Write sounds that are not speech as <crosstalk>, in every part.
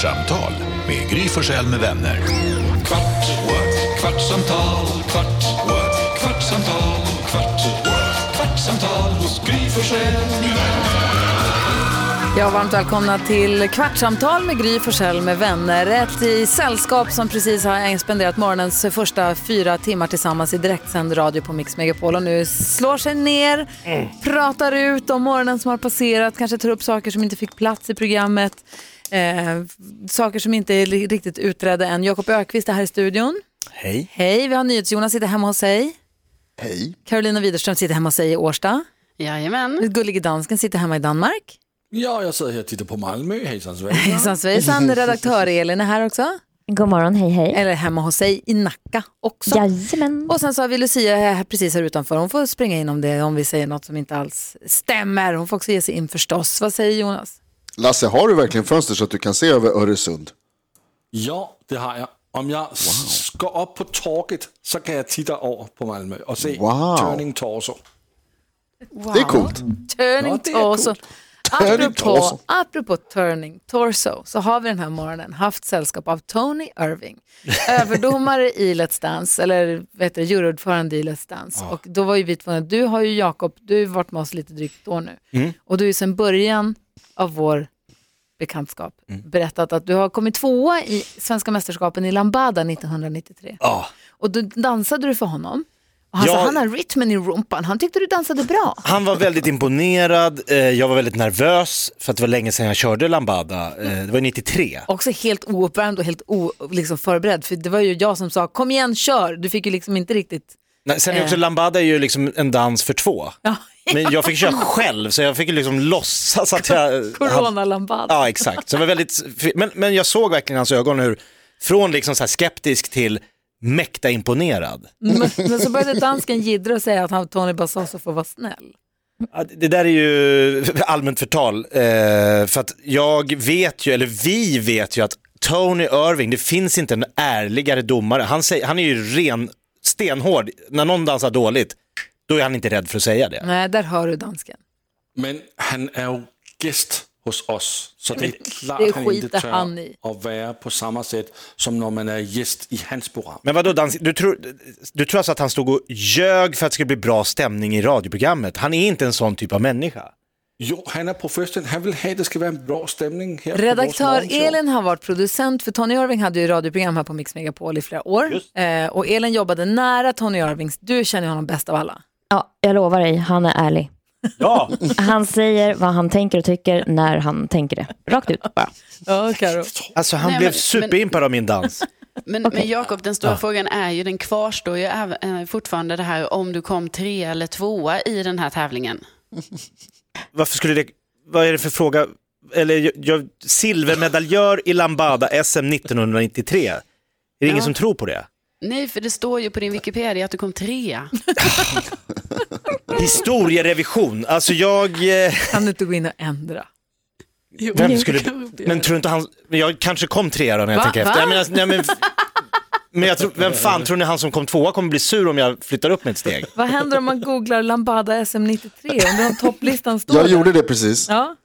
Kvartsamtal med Gry Forssell med vänner. Kvart, what? kvartsamtal, kvart, what? kvartsamtal, kvart, what? kvartsamtal hos Gry Forssell med vänner. Ja, varmt välkomna till Kvartsamtal med Gry Forssell med vänner. Ett i sällskap som precis har spenderat morgonens första fyra timmar tillsammans i direktsänd radio på Mix Megapol och nu slår sig ner, pratar ut om morgonen som har passerat, kanske tar upp saker som inte fick plats i programmet, eh, saker som inte är riktigt utredda än. Jakob Ökvist är här i studion. Hej. Hej, vi har NyhetsJonas sitter hemma hos sig. Hej. Carolina Widerström sitter hemma hos sig i Årsta. Jajamän. Gullige dansken sitter hemma i Danmark. Ja, jag sitter här och tittar på Malmö. Hejsan svejsan. <laughs> Hejsan svejsan, redaktör <laughs> Elin är här också. God morgon, hej hej. Eller hemma hos sig i Nacka också. Jajamän. Och sen så har vi Lucia här precis här utanför. Hon får springa in om, det, om vi säger något som inte alls stämmer. Hon får också ge sig in förstås. Vad säger Jonas? Lasse, har du verkligen fönster så att du kan se över Öresund? Ja, det har jag. Om jag s- går upp på torget så kan jag titta över på Malmö och se Wow. Turning Torso. Det är coolt. Turning Ja, det är torso. coolt. Turning Apropå, torso. apropå turning torso så har vi den här morgonen haft sällskap av Tony Irving, <laughs> överdomare i Let's Dance, eller vet du, juryordförande i Let's Dance. Och då var ju vi tvungna, du har ju Jakob, du har varit med oss lite drygt ett år nu. Mm. Och du har ju sedan början av vår bekantskap Mm. berättat att du har kommit tvåa i Svenska mästerskapen i Lambada 1993. Ja. Och då dansade du för honom. Och han Ja. sa han har rytmen i rumpan, han tyckte du dansade bra. Han var väldigt imponerad, eh, jag var väldigt nervös för att det var länge sedan jag körde Lambada, eh, det var 93. Också helt ouppvärmd och helt o, liksom förberedd. För det var ju jag som sa, kom igen, kör. Du fick ju liksom inte riktigt... Nej, sen är också Lambada är ju liksom en dans för två. <laughs> Ja, Men jag fick köra själv så jag fick liksom låtsas att jag... <laughs> Corona-lambada. Ja exakt, så det var väldigt... men, men jag såg verkligen i hans ögon hur, från liksom så skeptisk till mäkta imponerad. Men, men så började dansken jiddra och säga att han, Tony för att vara snäll. Det där är ju <laughs> allmänt förtal, eh, för att jag vet ju, eller vi vet ju att Tony Irving, det finns inte en ärligare domare. Han, säger, han är ju ren, stenhård. När någon dansar dåligt, då är han inte rädd för att säga det. Nej, där hör du dansken. Men han är ju gäst hos oss. Så det är klart det han inte tör han i. att vara på samma sätt som när man är gäst i hans program. Men vadå, dans, du, tror, du tror alltså att han stod och ljög för att det skulle bli bra stämning i radioprogrammet? Han är inte en sån typ av människa. Jo, han är professionell. Han vill ha att det ska vara en bra stämning här Redaktör. Elin har varit producent för Tony Irving hade ju radioprogram här på Mix Megapol i flera år. Eh, och Elin jobbade nära Tony Irvings. Du känner honom bäst av alla. Ja, jag lovar dig, han är ärlig. Ja, Han säger vad han tänker och tycker när han tänker det. Rakt ut bara. Ja, Karo. alltså han Nej, blev men- superimpad av min dans. <laughs> Men, men Jakob, den stora frågan är ju, den kvarstår ju eh, fortfarande det här om du kom tre eller tvåa i den här tävlingen. Varför skulle det, vad är det för fråga? Eller jag, jag, silvermedaljör i Lambada SM 1993. Är det ingen Ja. som tror på det? Nej, för det står ju på din Wikipedia att du kom trea. <laughs> <laughs> Historierevision, alltså jag... Eh, Kan du inte gå in och ändra? vem skulle... Men tror inte han... men Jag kanske kom trea då när jag Va? tänker efter. Va? Jag menar, nej, men, men jag tror, vem fan tror ni han som kom tvåa kommer bli sur om jag flyttar upp med ett steg? Vad händer om man googlar Lambada SM 93? Om den topplistan står Jag där? gjorde det precis. Ja.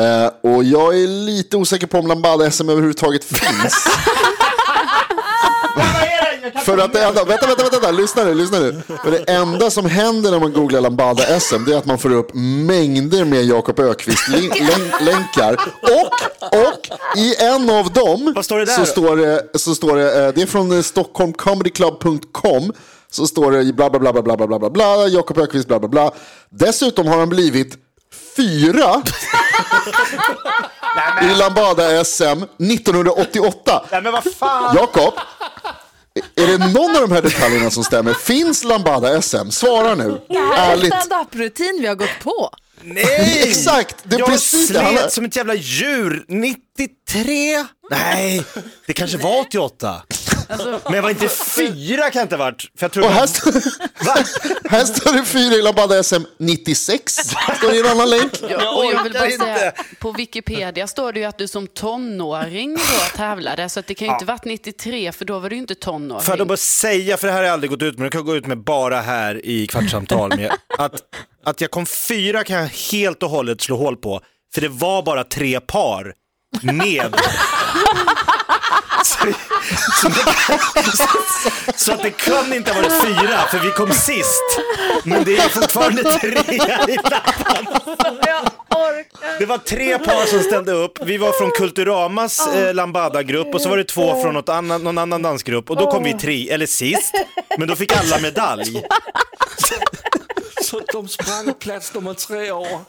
Eh, och jag är lite osäker på om Lambada-SM överhuvudtaget finns. <laughs> För att det enda, vänta, vänta, vänta, lyssna nu, lyssna nu. För det enda som händer när man googlar Lambada-SM det är att man får upp mängder med Jakob Ökvist-länkar. <laughs> Och, och i en av dem står så står det, så står det, eh, det är från eh, stockholmcomedyclub.com. Så står det bla bla bla bla bla bla bla bla bla, Jakob Ökvist bla bla bla. Dessutom har han blivit fyra <laughs> i Lambada-SM 1988. Nej men vad fan! Jakob, är det någon av de här detaljerna som stämmer? Finns Lambada-SM? Svara nu. Det här är en Ärligt. stand-up-rutin vi har gått på. Nej! <laughs> Exakt, det är jag precis slet som ett jävla djur. 93? Nej, det kanske var 88. Men jag var inte fyra kan jag inte ha varit. För jag tror Och här, Va? <laughs> här står det fyra i Lambada-SM 96. Står det i en annan länk. Ja, och jag vill bara säga, på Wikipedia står det ju att du som tonåring då tävlade, så att det kan ju inte varit 93, för då var du ju inte tonåring. Jag då bara säga, för det här har jag aldrig gått ut med, det kan jag gå ut med bara här i kvartssamtal med, att, att jag kom fyra kan jag helt och hållet slå hål på, för det var bara tre par med. Så, så, så att det kunde inte ha varit fyra, för vi kom sist. Men det är fortfarande trea i lappen. Det var tre par som ställde upp. Vi var från Kulturamas eh, Lambada-grupp och så var det två från något annan, någon annan dansgrupp och då kom vi tre, eller sist, men då fick alla medalj. Så de sprang plats nummer tre över.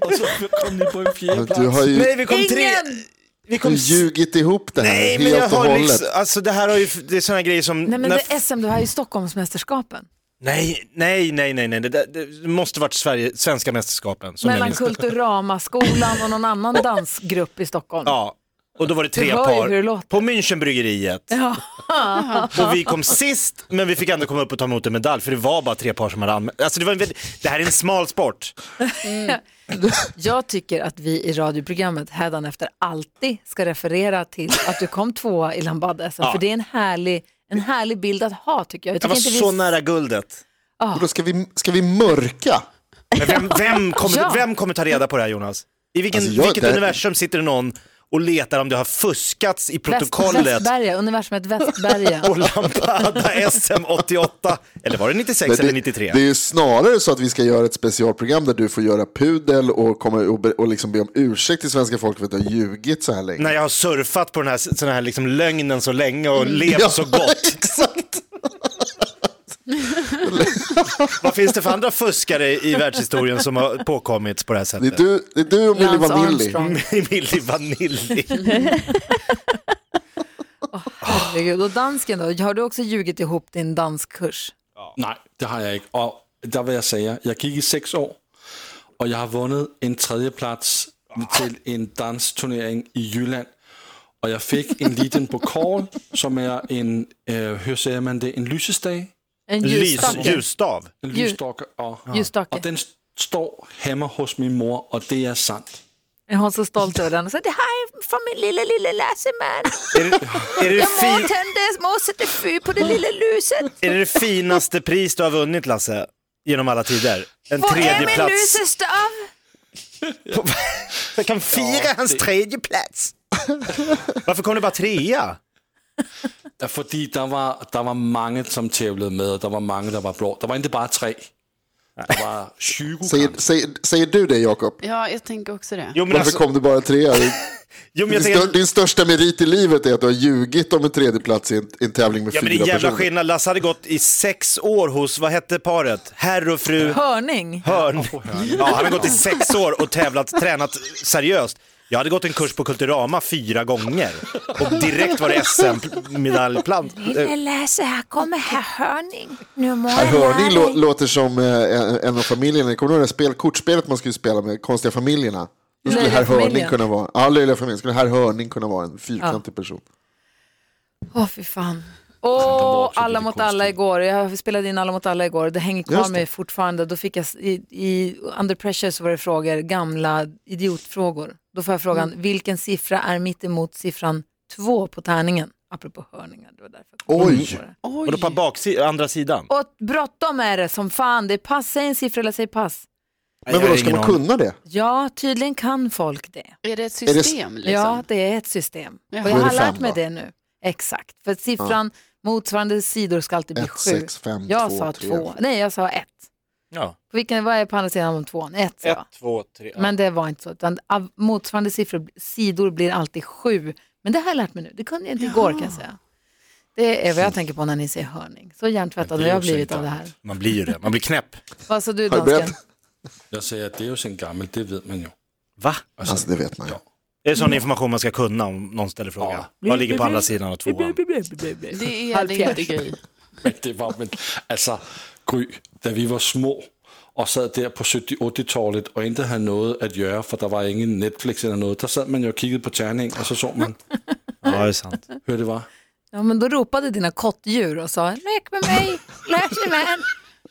Och så kom ni på en fjärde Men plats. Du har ju Nej, vi kom tre. Vi du kom har ljugit ihop det här Nej, men jag helt och har hållet. liksom, alltså det här har ju, det är sådana grejer som... Nej men när- det är SM, du har ju Stockholmsmästerskapen. nej, nej, nej, nej, nej, det, det, det måste varit Sverige, svenska mästerskapen. Som Mellan. Kulturama-skolan och någon annan <laughs> dansgrupp i Stockholm. Ja, och då var det tre Du par hur det låter. på Münchenbryggeriet. <laughs> och vi kom sist, men vi fick ändå komma upp och ta emot en medalj, för det var bara tre par som hade anmält. Alltså det, var en, det här är en smal sport. <laughs> Jag tycker att vi i radioprogrammet hädanefter alltid ska referera till att du kom tvåa i Lambada-SM. Ja. För det är en härlig, en härlig bild att ha tycker jag. jag Jag var inte vi- så nära guldet. Och då ska, vi, ska vi mörka? Men vem, vem, kommer, Ja. vem kommer ta reda på det här Jonas? I vilken, Alltså, jag- vilket det universum sitter det någon och letar om det har fuskats i Väst, protokollet Västberga, universumet Västberga. <laughs> och Lambada SM 88, eller var det 96 Men eller det, 93? det är ju snarare så att vi ska göra ett specialprogram där du får göra pudel och, komma och, be, och liksom be om ursäkt till svenska folket för att du har ljugit så här länge. När jag har surfat på den här, sån här liksom lögnen så länge och levt Mm. Ja, så gott. <laughs> Exakt. <laughs> Vad finns det för andra fuskare i världshistorien som har påkommit på det här Det är sättet? du, det är du och Milli Vanilli. <laughs> Milli Vanilli. <laughs> Herregud. Och dansken då? Har du också ljugit ihop din danskurs? Nej, det har jag inte. Och där vill jag säga, jag gick i sex år och jag har vunnit en tredje plats till en dansturnering i Jylland. Och jag fick en liten pokal som är en, eh, hur säger man det, en lysestag? En Lys, ljusstake. ljusstav. En Ljus- lysstake. Ja. Ljusstake. Och den står hemma hos min mor och det är sant. Är hon så stolt över den? Och så, det här är från min lilla, lilla Lasseman. Är det, är, det det Jag fin, tände, må sätta fyr på det lilla luset. är det det finaste pris du har vunnit Lasse? Genom alla tider? En Var är tredje min plats. lusestav? <laughs> Jag kan fira hans tredje plats. Varför kom du bara trea? Ja, fordi der var, der var mange, som tävlade med, og der var mange, der var blå. Der var inte bara tre. Der var 20 Säger, säger, säger du det Jakob? Ja, jag tänker också det. Jo men, Varför alltså, kom du bara trea? <laughs> jo, men Din, jag stör, tänker, din största merit i livet är att du har ljugit om en tredjeplats i en, en tävling med ja, men det är fyra jävla personer. skillnad. Lasse hade gått i sex år hos, vad hette paret? Herr och fru Hörning. Hörn. Ja, han har gått i sex år och tävlat, tränat seriöst. Jag hade gått en kurs på Kulturama fyra gånger och direkt var det SM-medaljplan. Lilla Lasse, här kommer herr Hörning. Nu Herr Hörning lå, låter som eh, en, av familjerna. Kommer du ihåg det spel, kortspelet man skulle spela med, Konstiga familjerna? Då skulle herr Hörning kunna vara, ja, löjliga familjen, skulle herr Hörning kunna vara en fyrkantig person. Åh, fy fan. Åh, <laughs> alla mot alla igår. Jag spelade in alla mot alla igår. Det hänger kvar mig fortfarande. Då fick jag i, i Under Pressure så var det frågor, gamla idiotfrågor. Då får jag frågan, Mm. vilken siffra är mitt emot siffran två på tärningen? Apropå hörningar, det var därför Oj. det. Och då på baksi- andra sidan. Och bråttom är det som fan. Det är pass, säg en siffra eller säg pass. Men vadå, ska man kunna det? Ja, tydligen kan folk det. Är det ett det- system? liksom? Ja, det är ett system. Jaha. Och jag har lärt mig det nu. Exakt, för siffran motsvarande sidor ska alltid bli Ett, sju. sex, fem, jag två, sa tre. två. Nej, jag sa ett. Ja. På vilken, vad är på andra sidan om tvåan? Ett sa jag. Ett, två, tre. Men det var inte så. Utan av motsvarande siffror, sidor blir alltid sju. Men det har jag lärt mig nu. Det kunde jag inte igår kan jag säga. Det är vad jag tänker på när ni säger hörning. Så hjärntvättad har jag blivit av det här. Man blir ju det, man blir knäpp. <laughs> Vad sa du dansken? berättat? Jeg siger, at det er jo sen gammelt, det ved man jo. Va? Alltså det vet man ju. Är det sån information man ska kunna om någon ställer frågan? Vad ligger på andra sidan av tvåan? Det är det inte Gry. Men det var, men, altså, Gry, da vi var små og sad der på 70-80-tallet og ikke havde noget at gøre, for der var ingen Netflix eller noget, der sad man jo og kiggede på terning, og så så man, Ja, det är sant. hur det var. Ja, men då ropade dina kottdjur och sa lek med mig, Lasse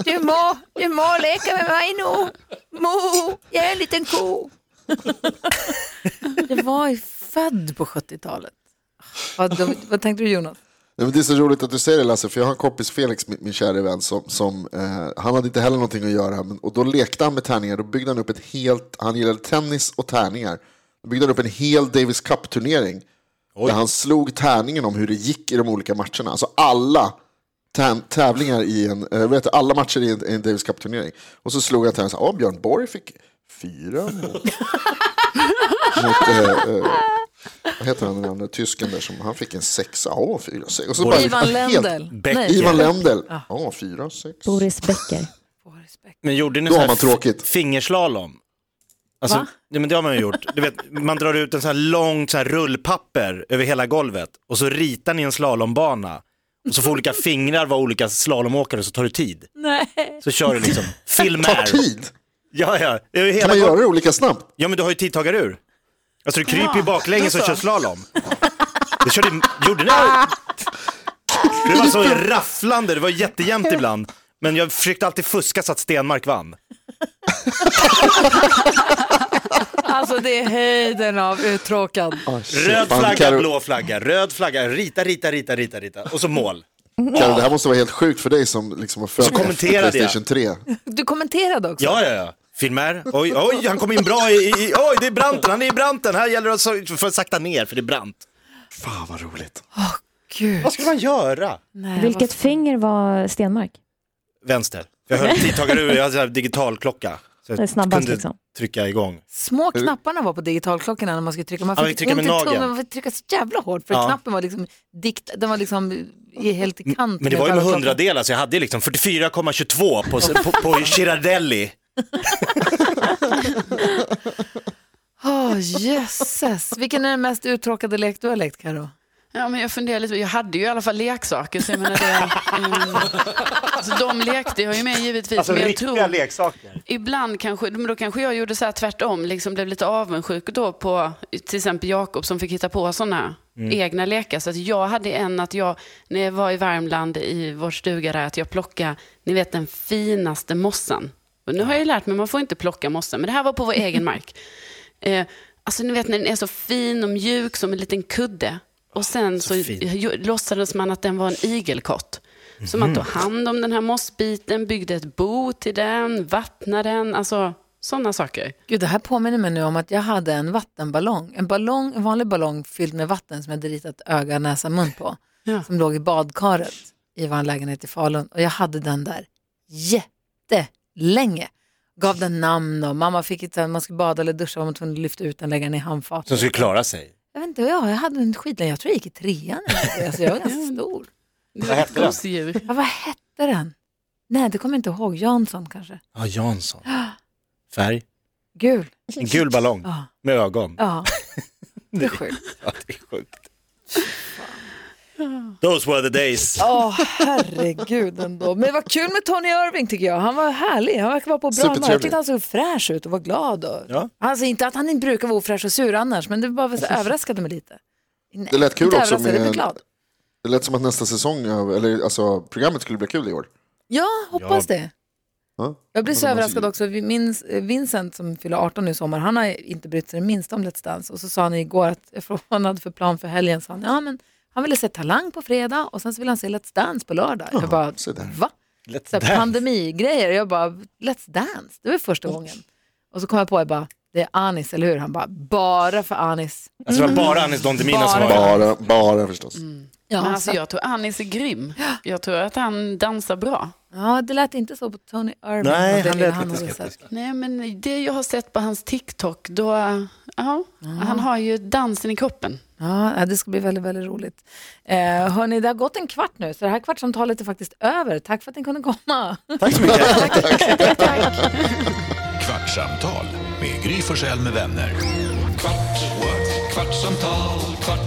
Du må, du må leka med mig nu. Mo, jag är en liten ko. <laughs> Jag var ju född på 70-talet. Vad, vad tänkte du Jonas? Nej, det är så roligt att du säger det Lasse, för jag har en kompis Felix, min, min kära vän, som, som eh, han hade inte heller någonting att göra. Men, och då lekte han med tärningar, då byggde han upp ett helt, han gillade tennis och tärningar. Då byggde han upp en hel Davis Cup-turnering. Där han slog tärningen om hur det gick i de olika matcherna. Alltså alla tä- tävlingar i en, äh, vet du, alla matcher i en, en Davis Cup-turnering. Och så slog han tärningen så här, "Ja, Björn Borg fick fyra mot... <laughs> mot äh, äh, vad heter han den andra tysken där som, han fick en sexa, ja fyra, sex. Och så bara- Ivan Lendl. Becker. Nej. Ivan Lendl, ja fyra, sex. Boris Becker. Men gjorde ni Då så har här man tråkigt. fingerslalom? Alltså, Va? ja, men det har man ju gjort. Du vet, man drar ut en så här långt så här rullpapper över hela golvet och så ritar ni en slalombana. Och så får olika fingrar vara olika slalomåkare så tar det tid. Nej. Så kör du liksom Tar filmär. tid? Ja, ja. Hela Kan man göra det olika snabbt? Ja, men du har ju tidtagarur. Alltså du kryper ju baklänges och kör slalom. Det körde, gjorde ni? Det var så rafflande, det var jättejämnt ibland. Men jag försökte alltid fuska så att Stenmark vann. Alltså det är höjden av uttråkad. Röd Fan, flagga, Karo- blå flagga, röd flagga, rita, rita, rita, rita, rita. Och så mål. Karo, det här måste vara helt sjukt för dig som liksom har följt. Playstation 3. Du kommenterade också. Ja, ja, ja. Filmär. Oj, oj, han kom in bra i, i, oj, det är branten, han är i branten. Här gäller det att så- för sakta ner, för det är brant. Fan vad roligt. Gud. Vad ska man göra? Nej, Vilket finger var Stenmark? Vänster. Jag höll tidtagarur, jag hade så här digital klocka. Så Det är jag snabbast, kunde liksom. trycka igång. Små knapparna var på digitalklockorna när man skulle trycka. Man Ja, fick vi trycker med nageln. tummen, man fick trycka så jävla hårt för Ja. knappen var liksom dikt, den var liksom i- helt i kant. Men det var ju med hundradelar så jag hade liksom 44,22 på, på, på Girardelli. <laughs> Åh jösses, vilken är den mest uttråkade lek du har lekt Karo? Ja, men jag funderar lite, jag hade ju i alla fall leksaker. Så jag menar det, um, alltså, de lekte jag ju med givetvis. Alltså men jag riktiga tror, leksaker. ibland kanske, men då kanske jag gjorde så här tvärtom, liksom blev lite avundsjuk då på till exempel Jakob som fick hitta på sådana egna lekar. Så att jag hade en att jag, när jag var i Värmland i vår stuga där, att jag plockade, ni vet den finaste mossan. Och nu har jag lärt mig, man får inte plocka mossa, men det här var på vår <laughs> egen mark. Eh, alltså ni vet när den är så fin och mjuk som en liten kudde. Och sen så, ju- låtsades man att den var en igelkott. Så man tog hand om den här mossbiten, byggde ett bo till den, vattnade den, alltså sådana saker. Gud, det här påminner mig nu om att jag hade en vattenballong. En, ballong, en vanlig ballong fylld med vatten som jag hade ritat öga, näsa, mun på. Ja. Som låg i badkaret i vår lägenhet i Falun. Och jag hade den där jättelänge. Gav den namn och mamma fick ett, här, man skulle bada eller duscha var man tvungen att lyfta ut den, lägga den i handfatet. Som skulle klara sig. Jag vet inte, ja, jag hade en skitlänge, jag tror jag gick i trean. eller. Alltså, jag var ganska stor. Vad hette den? Ja, vad hette den? Nej, det kommer jag inte ihåg. Jansson kanske. Ja, Jansson. Färg. Gul. En gul ballong Ja. med ögon. Ja. <laughs> Det är sjukt. Ja, det är sjukt. Those were the days. Åh, herregud ändå. Men var kul med Tony Irving tycker jag. Han var härlig. Han verkar vara på bra humör. Jag tyckte han såg fräsch ut och var glad. Och... Ja. Alltså inte att han inte brukar vara ofräsch och sur annars, men det bara så överraskade mig lite. Nej, Det lät kul också överraskad, jag med- glad. Det lät som att nästa säsong, eller alltså programmet skulle bli kul i år. Ja, hoppas det. Ja. Jag blir så Ja, överraskad också. Eh, Vincent som fyller 18 nu i sommar, han har inte brytt sig det minsta om Let's Dance. Och så sa han igår att jag frågade vad han hade för plan för helgen. Så han, ja, men han ville se Talang på fredag och sen så ville han se Let's Dance på lördag. jag bara, se där. va? Let's Så pandemigrejer. Jag bara, Let's Dance, det var första gången. Och så kom jag på, jag bara, det är Anis, eller hur? Han bara, bara för Anis. Alltså det var bara Anis Don Demina som var Bara, bara förstås. Ja, Men alltså, så- jag tror Anis är grym. Jag tror att han dansar bra. ja, det lät inte så på Tony Irving. Nej, han lät lite hade skeptisk. Nej, men det jag har sett på hans TikTok, då, ja, han har ju dansen i kroppen. Ja, det ska bli väldigt, väldigt roligt. Eh, hörni, det har gått en kvart nu, så det här kvartsamtalet är faktiskt över. Tack för att ni kunde komma. Tack så mycket. <laughs> Kvartsamtal med Gry Forssell med vänner. Kvart, what? kvartsamtal, kvart,